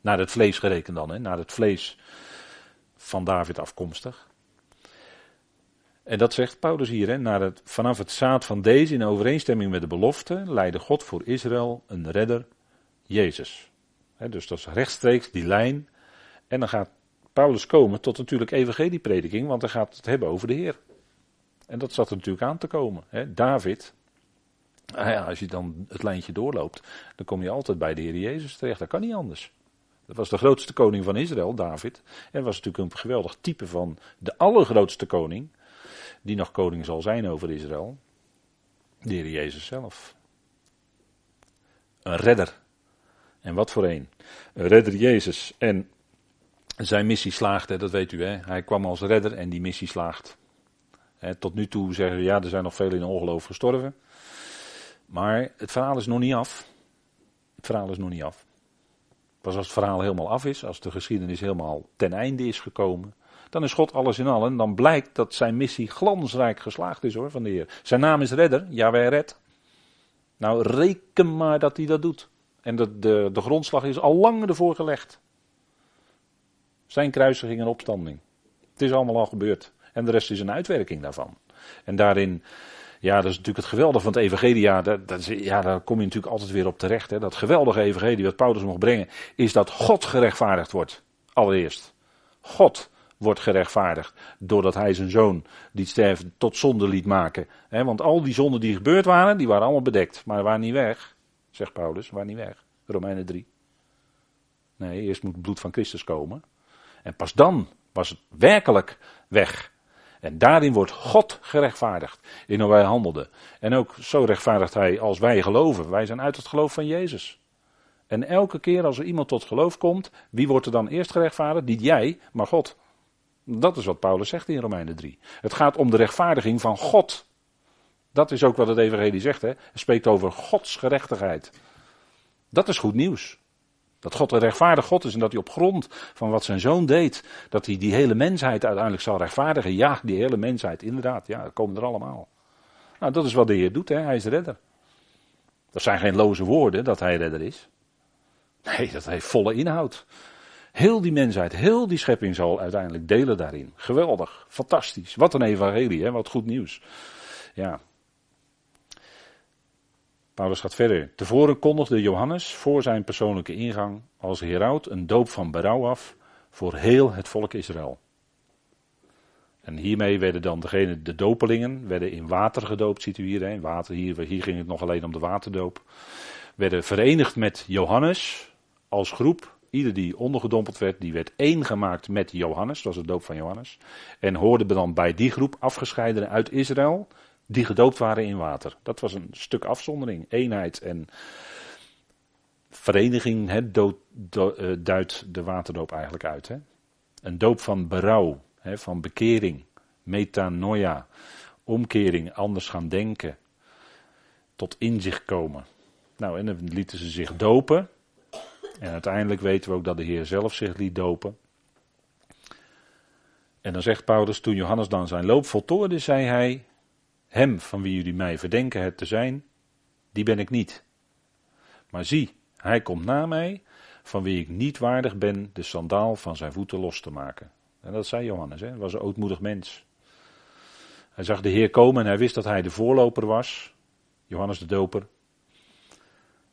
Naar het vlees gerekend dan, naar het vlees van David afkomstig. En dat zegt Paulus hier, hè? Naar het, vanaf het zaad van deze in overeenstemming met de belofte leidde God voor Israël een redder, Jezus. dus dat is rechtstreeks die lijn. En dan gaat Paulus komen tot natuurlijk evangelieprediking, want hij gaat het hebben over de Heer. En dat zat er natuurlijk aan te komen. Hè? David, nou ja, als je dan het lijntje doorloopt, dan kom je altijd bij de Heer Jezus terecht. Dat kan niet anders. Dat was de grootste koning van Israël, David. En was natuurlijk een geweldig type van de allergrootste koning, die nog koning zal zijn over Israël. De Heer Jezus zelf. Een redder. En wat voor een? Een redder Jezus. En zijn missie slaagde, dat weet u hè. Hij kwam als redder en die missie slaagt. tot nu toe zeggen we, ja, er zijn nog veel in ongeloof gestorven. Maar het verhaal is nog niet af. Het verhaal is nog niet af. Pas als het verhaal helemaal af is, als de geschiedenis helemaal ten einde is gekomen, dan is God alles in allen. En dan blijkt dat zijn missie glansrijk geslaagd is hoor, van de Heer. Zijn naam is redder, Jaweh red. Nou, reken maar dat hij dat doet. En de, de, de grondslag is al lang ervoor gelegd. Zijn kruisiging en opstanding. Het is allemaal al gebeurd. En de rest is een uitwerking daarvan. En daarin ja, dat is natuurlijk het geweldige van het evangelie. Ja, dat, dat is, ja, daar kom je natuurlijk altijd weer op terecht. Hè. Dat geweldige evangelie wat Paulus mocht brengen, is dat God gerechtvaardigd wordt. Allereerst. God wordt gerechtvaardigd doordat hij zijn zoon die sterven tot zonde liet maken. Want al die zonden die gebeurd waren, die waren allemaal bedekt. Maar waren niet weg, zegt Paulus, waren niet weg. Romeinen 3. Nee, eerst moet het bloed van Christus komen. En pas dan was het werkelijk weg. En daarin wordt God gerechtvaardigd in hoe wij handelden. En ook zo rechtvaardigt hij als wij geloven. Wij zijn uit het geloof van Jezus. En elke keer als er iemand tot geloof komt, wie wordt er dan eerst gerechtvaardigd? Niet jij, maar God. Dat is wat Paulus zegt in Romeinen 3. Het gaat om de rechtvaardiging van God. Dat is ook wat het Evangelie zegt. Hè? Het spreekt over Gods gerechtigheid. Dat is goed nieuws. Dat God een rechtvaardig God is en dat hij op grond van wat zijn zoon deed, dat hij die hele mensheid uiteindelijk zal rechtvaardigen. Ja, die hele mensheid, inderdaad. Ja, dat komen er allemaal. Nou, dat is wat de Heer doet, hè? hij is redder. Dat zijn geen loze woorden dat hij redder is. Nee, dat heeft volle inhoud. Heel die mensheid, heel die schepping zal uiteindelijk delen daarin. Geweldig, fantastisch. Wat een evangelie, hè? wat goed nieuws. Ja, Paulus gaat verder. Tevoren kondigde Johannes voor zijn persoonlijke ingang als heraut een doop van berouw af voor heel het volk Israël. En hiermee werden dan degene, de dopelingen, werden in water gedoopt, ziet u hier. Water, hier, hier ging het nog alleen om de waterdoop. Werden verenigd met Johannes als groep. Ieder die ondergedompeld werd, die werd één gemaakt met Johannes. Dat was de doop van Johannes. En hoorden dan bij die groep afgescheidenen uit Israël die gedoopt waren in water. Dat was een stuk afzondering, eenheid en vereniging dood, eh, duidt de waterdoop eigenlijk uit. Een doop van berouw, van bekering, metanoia, omkering, anders gaan denken, tot inzicht komen. Nou, en dan lieten ze zich dopen. En uiteindelijk weten we ook dat de Heer zelf zich liet dopen. En dan zegt Paulus, toen Johannes dan zijn loop voltooide, zei hij, hem van wie jullie mij verdenken het te zijn, die ben ik niet. Maar zie, hij komt na mij, van wie ik niet waardig ben de sandaal van zijn voeten los te maken. En dat zei Johannes, hij was een ootmoedig mens. Hij zag de Heer komen en hij wist dat hij de voorloper was, Johannes de Doper.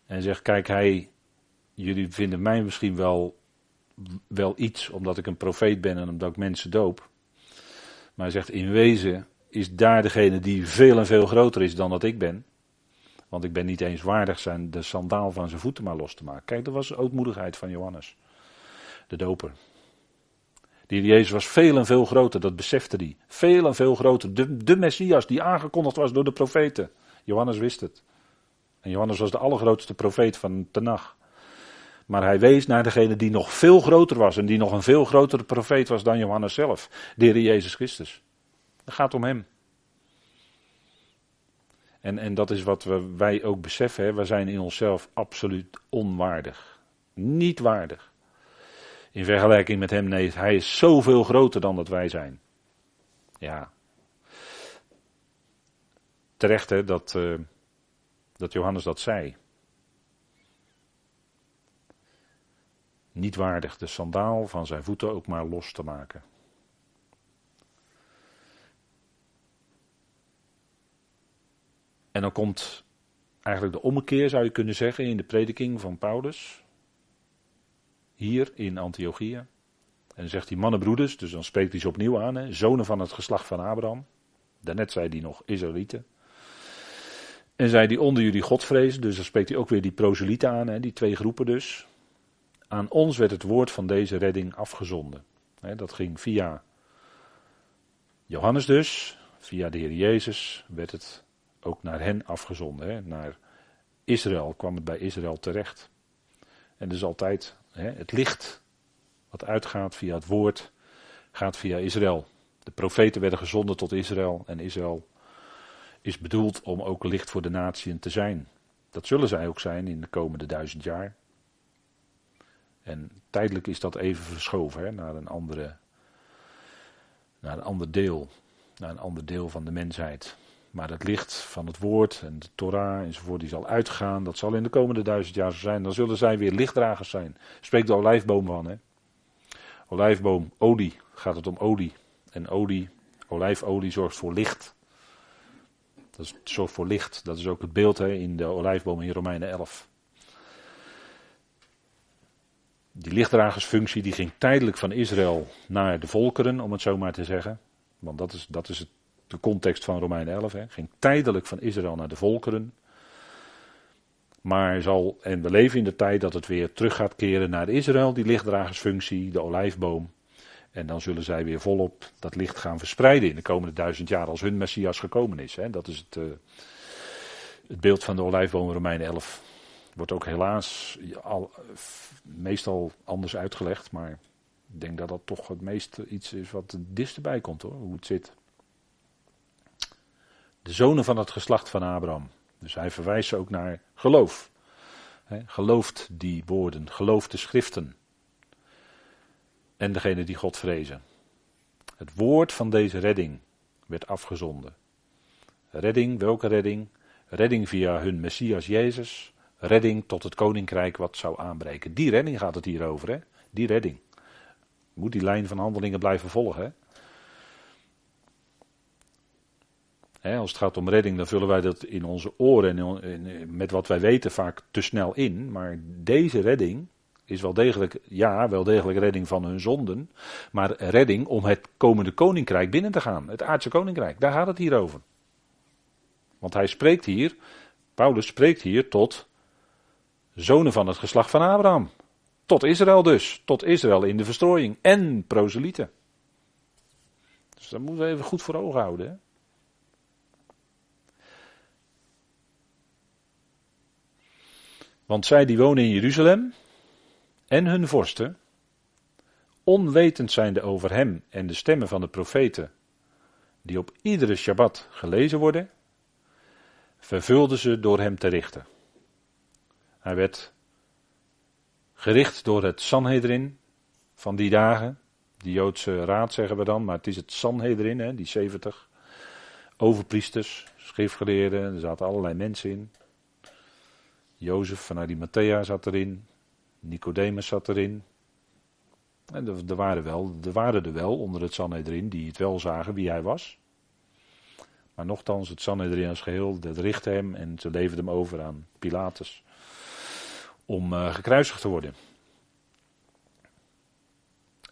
En zegt, kijk, hij, jullie vinden mij misschien wel, wel iets, omdat ik een profeet ben en omdat ik mensen doop. Maar hij zegt, in wezen is daar degene die veel en veel groter is dan dat ik ben. Want ik ben niet eens waardig zijn de sandaal van zijn voeten maar los te maken. Kijk, dat was ootmoedigheid van Johannes, de doper. Die Jezus was veel en veel groter, dat besefte hij. Veel en veel groter. De, de Messias die aangekondigd was door de profeten. Johannes wist het. En Johannes was de allergrootste profeet van Tenach. Maar hij wees naar degene die nog veel groter was en die nog een veel grotere profeet was dan Johannes zelf, de Heer Jezus Christus. Het gaat om hem. En, en dat is wat we, wij ook beseffen. We zijn in onszelf absoluut onwaardig. Niet waardig. In vergelijking met hem, nee, hij is zoveel groter dan dat wij zijn. Ja. Terecht hè, dat, uh, dat Johannes dat zei. Niet waardig de sandaal van zijn voeten ook maar los te maken. En dan komt eigenlijk de ommekeer, zou je kunnen zeggen, in de prediking van Paulus. Hier in Antiochia. En dan zegt hij mannenbroeders, dus dan spreekt hij ze opnieuw aan, hè, zonen van het geslacht van Abraham. Daarnet zei hij nog Israëlieten. En zei hij onder jullie Godvrezen, dus dan spreekt hij ook weer die proselieten aan, hè, die twee groepen dus. Aan ons werd het woord van deze redding afgezonden. Dat ging via Johannes dus, via de Heer Jezus werd het ook naar hen afgezonden. Naar Israël kwam het bij Israël terecht. En dus altijd het licht wat uitgaat via het woord, gaat via Israël. De profeten werden gezonden tot Israël en Israël is bedoeld om ook licht voor de natieën te zijn. Dat zullen zij ook zijn in de komende duizend jaar. En tijdelijk is dat even verschoven hè, naar, een andere, naar een ander deel. Naar een ander deel van de mensheid. Maar het licht van het woord en de Torah enzovoort, die zal uitgaan. Dat zal in de komende duizend jaar zo zijn. Dan zullen zij weer lichtdragers zijn. Spreekt de olijfboom van. Hè? Olijfboom, olie, gaat het om olie. En olie, olijfolie zorgt voor licht. Dat zorgt voor licht. Dat is ook het beeld hè, in de olijfboom in Romeinen 11. Die lichtdragersfunctie die ging tijdelijk van Israël naar de volkeren, om het zo maar te zeggen. Want dat is, dat is het de context van Romein 11. Hè, ging tijdelijk van Israël naar de volkeren. Maar zal, en we leven in de tijd dat het weer terug gaat keren naar Israël, die lichtdragersfunctie, de olijfboom. En dan zullen zij weer volop dat licht gaan verspreiden in de komende duizend jaar als hun Messias gekomen is. Hè. Dat is het, uh, het beeld van de olijfboom Romein 11. Wordt ook helaas al, meestal anders uitgelegd, maar ik denk dat dat toch het meest iets is wat het dichtst bij komt hoor, hoe het zit. De zonen van het geslacht van Abraham. Dus hij verwijst ook naar geloof. Gelooft die woorden, gelooft de schriften. En degene die God vrezen. Het woord van deze redding werd afgezonden. Redding, welke redding? Redding via hun Messias Jezus. Redding tot het koninkrijk wat zou aanbreken. Die redding gaat het hier over, hè? Die redding. Moet die lijn van handelingen blijven volgen, hè? als het gaat om redding, dan vullen wij dat in onze oren en met wat wij weten vaak te snel in. Maar deze redding is wel degelijk, ja, wel degelijk redding van hun zonden. Maar redding om het komende koninkrijk binnen te gaan. Het aardse koninkrijk, daar gaat het hier over. Want hij spreekt hier, Paulus spreekt hier tot Zonen van het geslacht van Abraham. Tot Israël dus. Tot Israël in de verstrooiing. En proselieten. Dus dat moeten we even goed voor ogen houden. Hè? Want zij die wonen in Jeruzalem en hun vorsten, onwetend zijnde over hem en de stemmen van de profeten, die op iedere Shabbat gelezen worden, vervulden ze door hem te richten. Hij werd gericht door het Sanhedrin van die dagen, die Joodse raad zeggen we dan, maar het is het Sanhedrin, hè, die 70 overpriesters, schriftgeleerden, er zaten allerlei mensen in. Jozef vanuit die Matthea zat erin, Nicodemus zat erin. En er, waren wel, er waren er wel onder het Sanhedrin die het wel zagen wie hij was. Maar nochtans, het Sanhedrin als geheel, dat richtte hem en ze leverden hem over aan Pilatus. Om uh, gekruisigd te worden.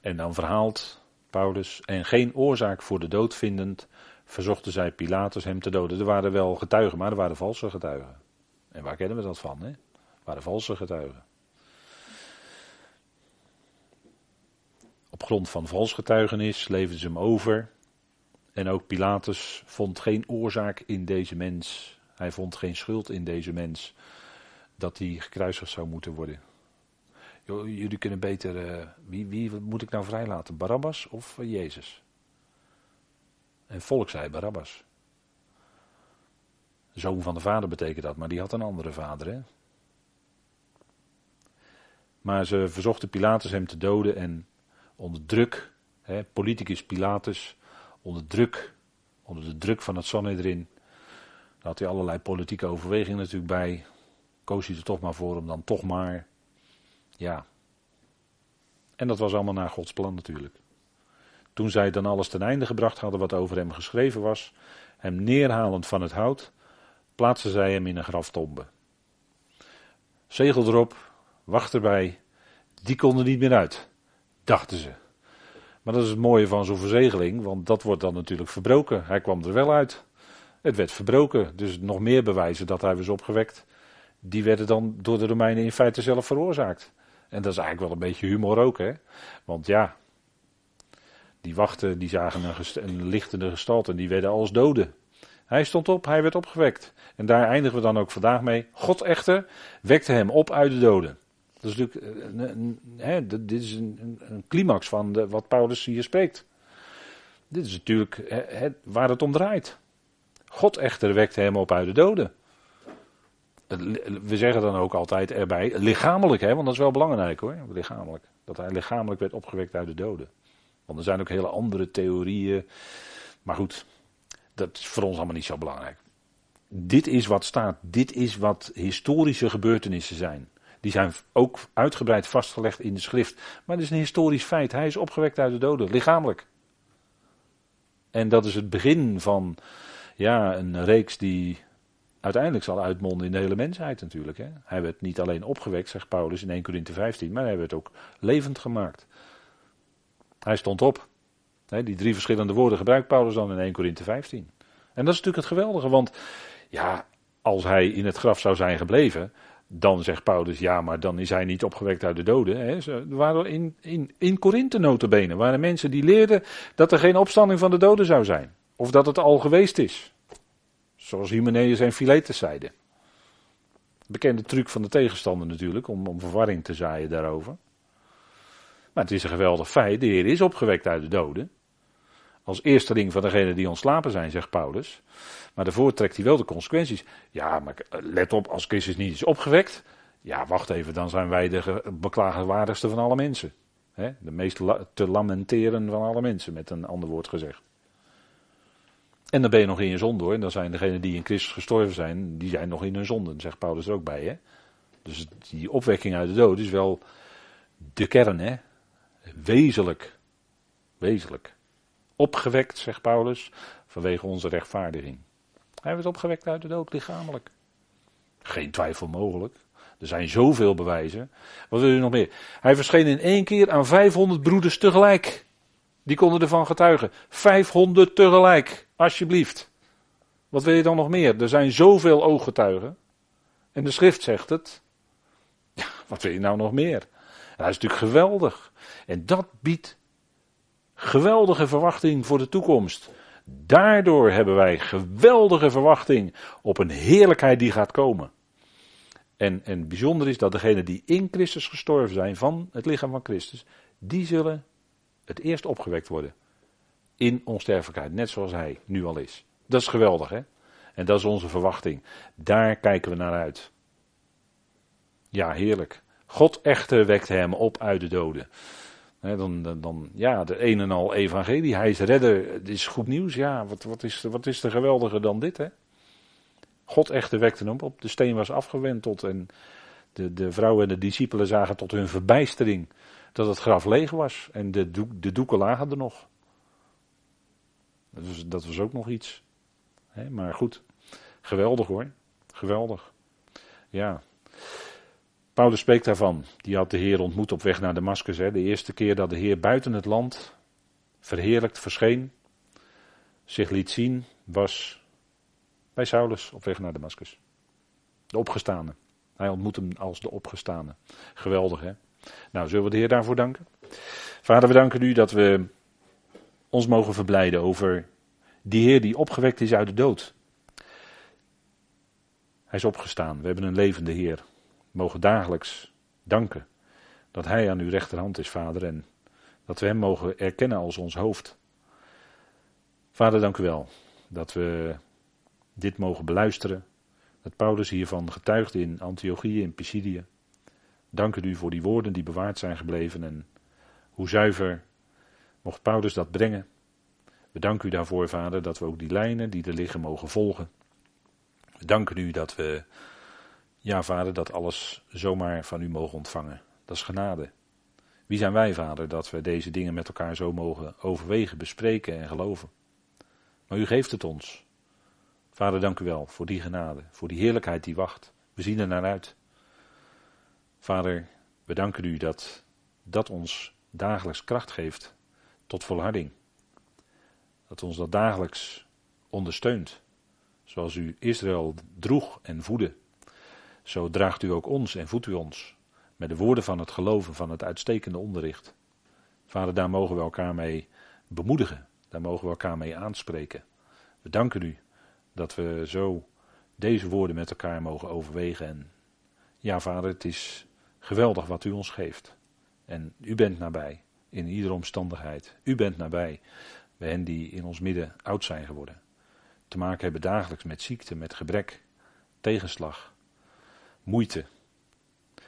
En dan verhaalt Paulus, en geen oorzaak voor de dood vindend, verzochten zij Pilatus hem te doden. Er waren wel getuigen, maar er waren valse getuigen. En waar kennen we dat van? Hè? Er waren valse getuigen. Op grond van vals getuigenis leverden ze hem over. En ook Pilatus vond geen oorzaak in deze mens. Hij vond geen schuld in deze mens dat hij gekruisigd zou moeten worden. Jullie kunnen beter. Uh, wie, wie moet ik nou vrijlaten? Barabbas of Jezus? En volk zei Barabbas. Zoon van de vader betekent dat, maar die had een andere vader. Hè? Maar ze verzochten Pilatus hem te doden en onder druk, hè, politicus Pilatus, onder druk, onder de druk van het Sanhedrin, daar had hij allerlei politieke overwegingen natuurlijk bij, koos hij er toch maar voor om dan toch maar, ja. En dat was allemaal naar Gods plan natuurlijk. Toen zij dan alles ten einde gebracht hadden wat over hem geschreven was, hem neerhalend van het hout, plaatsten zij hem in een graftombe. Zegel erop, wacht erbij, die konden niet meer uit, dachten ze. Maar dat is het mooie van zo'n verzegeling, want dat wordt dan natuurlijk verbroken. Hij kwam er wel uit. Het werd verbroken, dus nog meer bewijzen dat hij was opgewekt. Die werden dan door de Romeinen in feite zelf veroorzaakt. En dat is eigenlijk wel een beetje humor ook, hè? Want ja, die wachten, die zagen een, lichtende gestalte en die werden als doden. Hij stond op, hij werd opgewekt. En daar eindigen we dan ook vandaag mee. God echter wekte hem op uit de doden. Dat is natuurlijk, eh, een, dit is een, een climax van de, wat Paulus hier spreekt. Dit is natuurlijk het, waar het om draait. God echter wekte hem op uit de doden. We zeggen dan ook altijd erbij, lichamelijk, hè, want dat is wel belangrijk hoor, lichamelijk. Dat hij lichamelijk werd opgewekt uit de doden. Want er zijn ook hele andere theorieën. Maar goed, dat is voor ons allemaal niet zo belangrijk. Dit is wat staat, dit is wat historische gebeurtenissen zijn. Die zijn ook uitgebreid vastgelegd in de schrift. Maar het is een historisch feit. Hij is opgewekt uit de doden, lichamelijk. En dat is het begin van ja, een reeks die uiteindelijk zal uitmonden in de hele mensheid natuurlijk. Hè. Hij werd niet alleen opgewekt, zegt Paulus in 1 Corinthië 15, maar hij werd ook levend gemaakt. Hij stond op. Die drie verschillende woorden gebruikt Paulus dan in 1 Corinthië 15. En dat is natuurlijk het geweldige, want ja, als hij in het graf zou zijn gebleven, dan zegt Paulus, ja, maar dan is hij niet opgewekt uit de doden. Hè. Waren in, in, in Korinthe notabene, waren mensen die leerden dat er geen opstanding van de doden zou zijn. Of dat het al geweest is. Zoals Hymenaeus en Philetus zeiden. Bekende truc van de tegenstander natuurlijk, om, om verwarring te zaaien daarover. Maar het is een geweldig feit, de Heer is opgewekt uit de doden. Als eersteling van degenen die ontslapen zijn, zegt Paulus. Maar daarvoor trekt hij wel de consequenties. Ja, maar let op, als Christus niet is opgewekt. Ja, wacht even, dan zijn wij de beklagenswaardigste van alle mensen. de meest te lamenteren van alle mensen, met een ander woord gezegd. En dan ben je nog in je zonde hoor. En dan zijn degenen die in Christus gestorven zijn, die zijn nog in hun zonden, zegt Paulus er ook bij. Hè? Dus die opwekking uit de dood is wel de kern, hè? Wezenlijk. Wezenlijk. Opgewekt, zegt Paulus, vanwege onze rechtvaardiging. Hij werd opgewekt uit de dood, lichamelijk. Geen twijfel mogelijk. Er zijn zoveel bewijzen. Wat wil je nog meer? Hij verscheen in één keer aan 500 broeders tegelijk. Die konden ervan getuigen. 500 tegelijk, alsjeblieft. Wat wil je dan nog meer? Er zijn zoveel ooggetuigen. En de schrift zegt het. Wat wil je nou nog meer? dat is natuurlijk geweldig. En dat biedt geweldige verwachting voor de toekomst. Daardoor hebben wij geweldige verwachting op een heerlijkheid die gaat komen. En, en bijzonder is dat degenen die in Christus gestorven zijn van het lichaam van Christus, die zullen het eerst opgewekt worden. In onsterfelijkheid, net zoals hij nu al is. Dat is geweldig, hè? En dat is onze verwachting. Daar kijken we naar uit. Ja, heerlijk. God echter wekt hem op uit de doden. dan, dan, dan, ja, de een en al evangelie. Hij is redder. Het is goed nieuws. Ja, wat, wat, is, wat is er geweldiger dan dit, hè? God echter wekte hem op. De steen was afgewenteld en de, de vrouwen en de discipelen zagen tot hun verbijstering dat het graf leeg was. En de, de doeken lagen er nog. Dat was, ook nog iets. maar goed, geweldig hoor. Geweldig. Ja. Paulus spreekt daarvan. Die had de Heer ontmoet op weg naar Damascus. De eerste keer dat de Heer buiten het land verheerlijkt verscheen, zich liet zien, was bij Saulus op weg naar Damascus. De opgestane. Hij ontmoet hem als de opgestane. Geweldig hè. Nou, zullen we de Heer daarvoor danken? Vader, we danken u dat we ons mogen verblijden over die Heer die opgewekt is uit de dood. Hij is opgestaan. We hebben een levende Heer. We mogen dagelijks danken dat Hij aan uw rechterhand is, Vader, en dat we Hem mogen erkennen als ons hoofd. Vader, dank u wel dat we dit mogen beluisteren. Dat Paulus hiervan getuigde in Antiochië, in Pisidië. Dank u voor die woorden die bewaard zijn gebleven en hoe zuiver mocht Paulus dat brengen. We danken u daarvoor, Vader, dat we ook die lijnen die er liggen mogen volgen. We danken u dat we, ja, Vader, dat alles zomaar van u mogen ontvangen. Dat is genade. Wie zijn wij, Vader, dat we deze dingen met elkaar zo mogen overwegen, bespreken en geloven? Maar u geeft het ons. Vader, dank u wel voor die genade, voor die heerlijkheid die wacht. We zien er naar uit. Vader, we danken u dat dat ons dagelijks kracht geeft tot volharding. Dat ons dat dagelijks ondersteunt. Zoals u Israël droeg en voedde, zo draagt u ook ons en voedt u ons. Met de woorden van het geloven, van het uitstekende onderricht. Vader, daar mogen we elkaar mee bemoedigen. Daar mogen we elkaar mee aanspreken. We danken u dat we zo deze woorden met elkaar mogen overwegen. En ja, vader, het is geweldig wat u ons geeft. En u bent nabij in iedere omstandigheid. U bent nabij bij hen die in ons midden oud zijn geworden. Te maken hebben dagelijks met ziekte, met gebrek, tegenslag, moeite.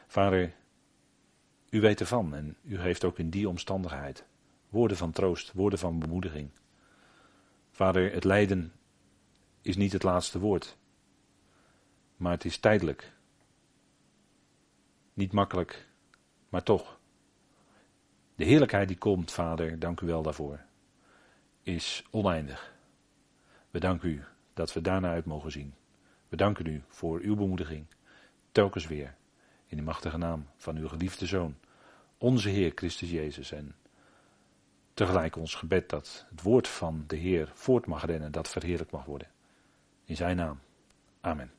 Vader, u weet ervan en u geeft ook in die omstandigheid woorden van troost, woorden van bemoediging. Vader, het lijden is niet het laatste woord. Maar het is tijdelijk. Niet makkelijk, maar toch. De heerlijkheid die komt, Vader, dank u wel daarvoor, is oneindig. We danken u dat we daarna uit mogen zien. We danken u voor uw bemoediging, telkens weer, in de machtige naam van uw geliefde Zoon, onze Heer Christus Jezus. En tegelijk ons gebed dat het woord van de Heer voort mag rennen, dat verheerlijk mag worden. In zijn naam. Amen.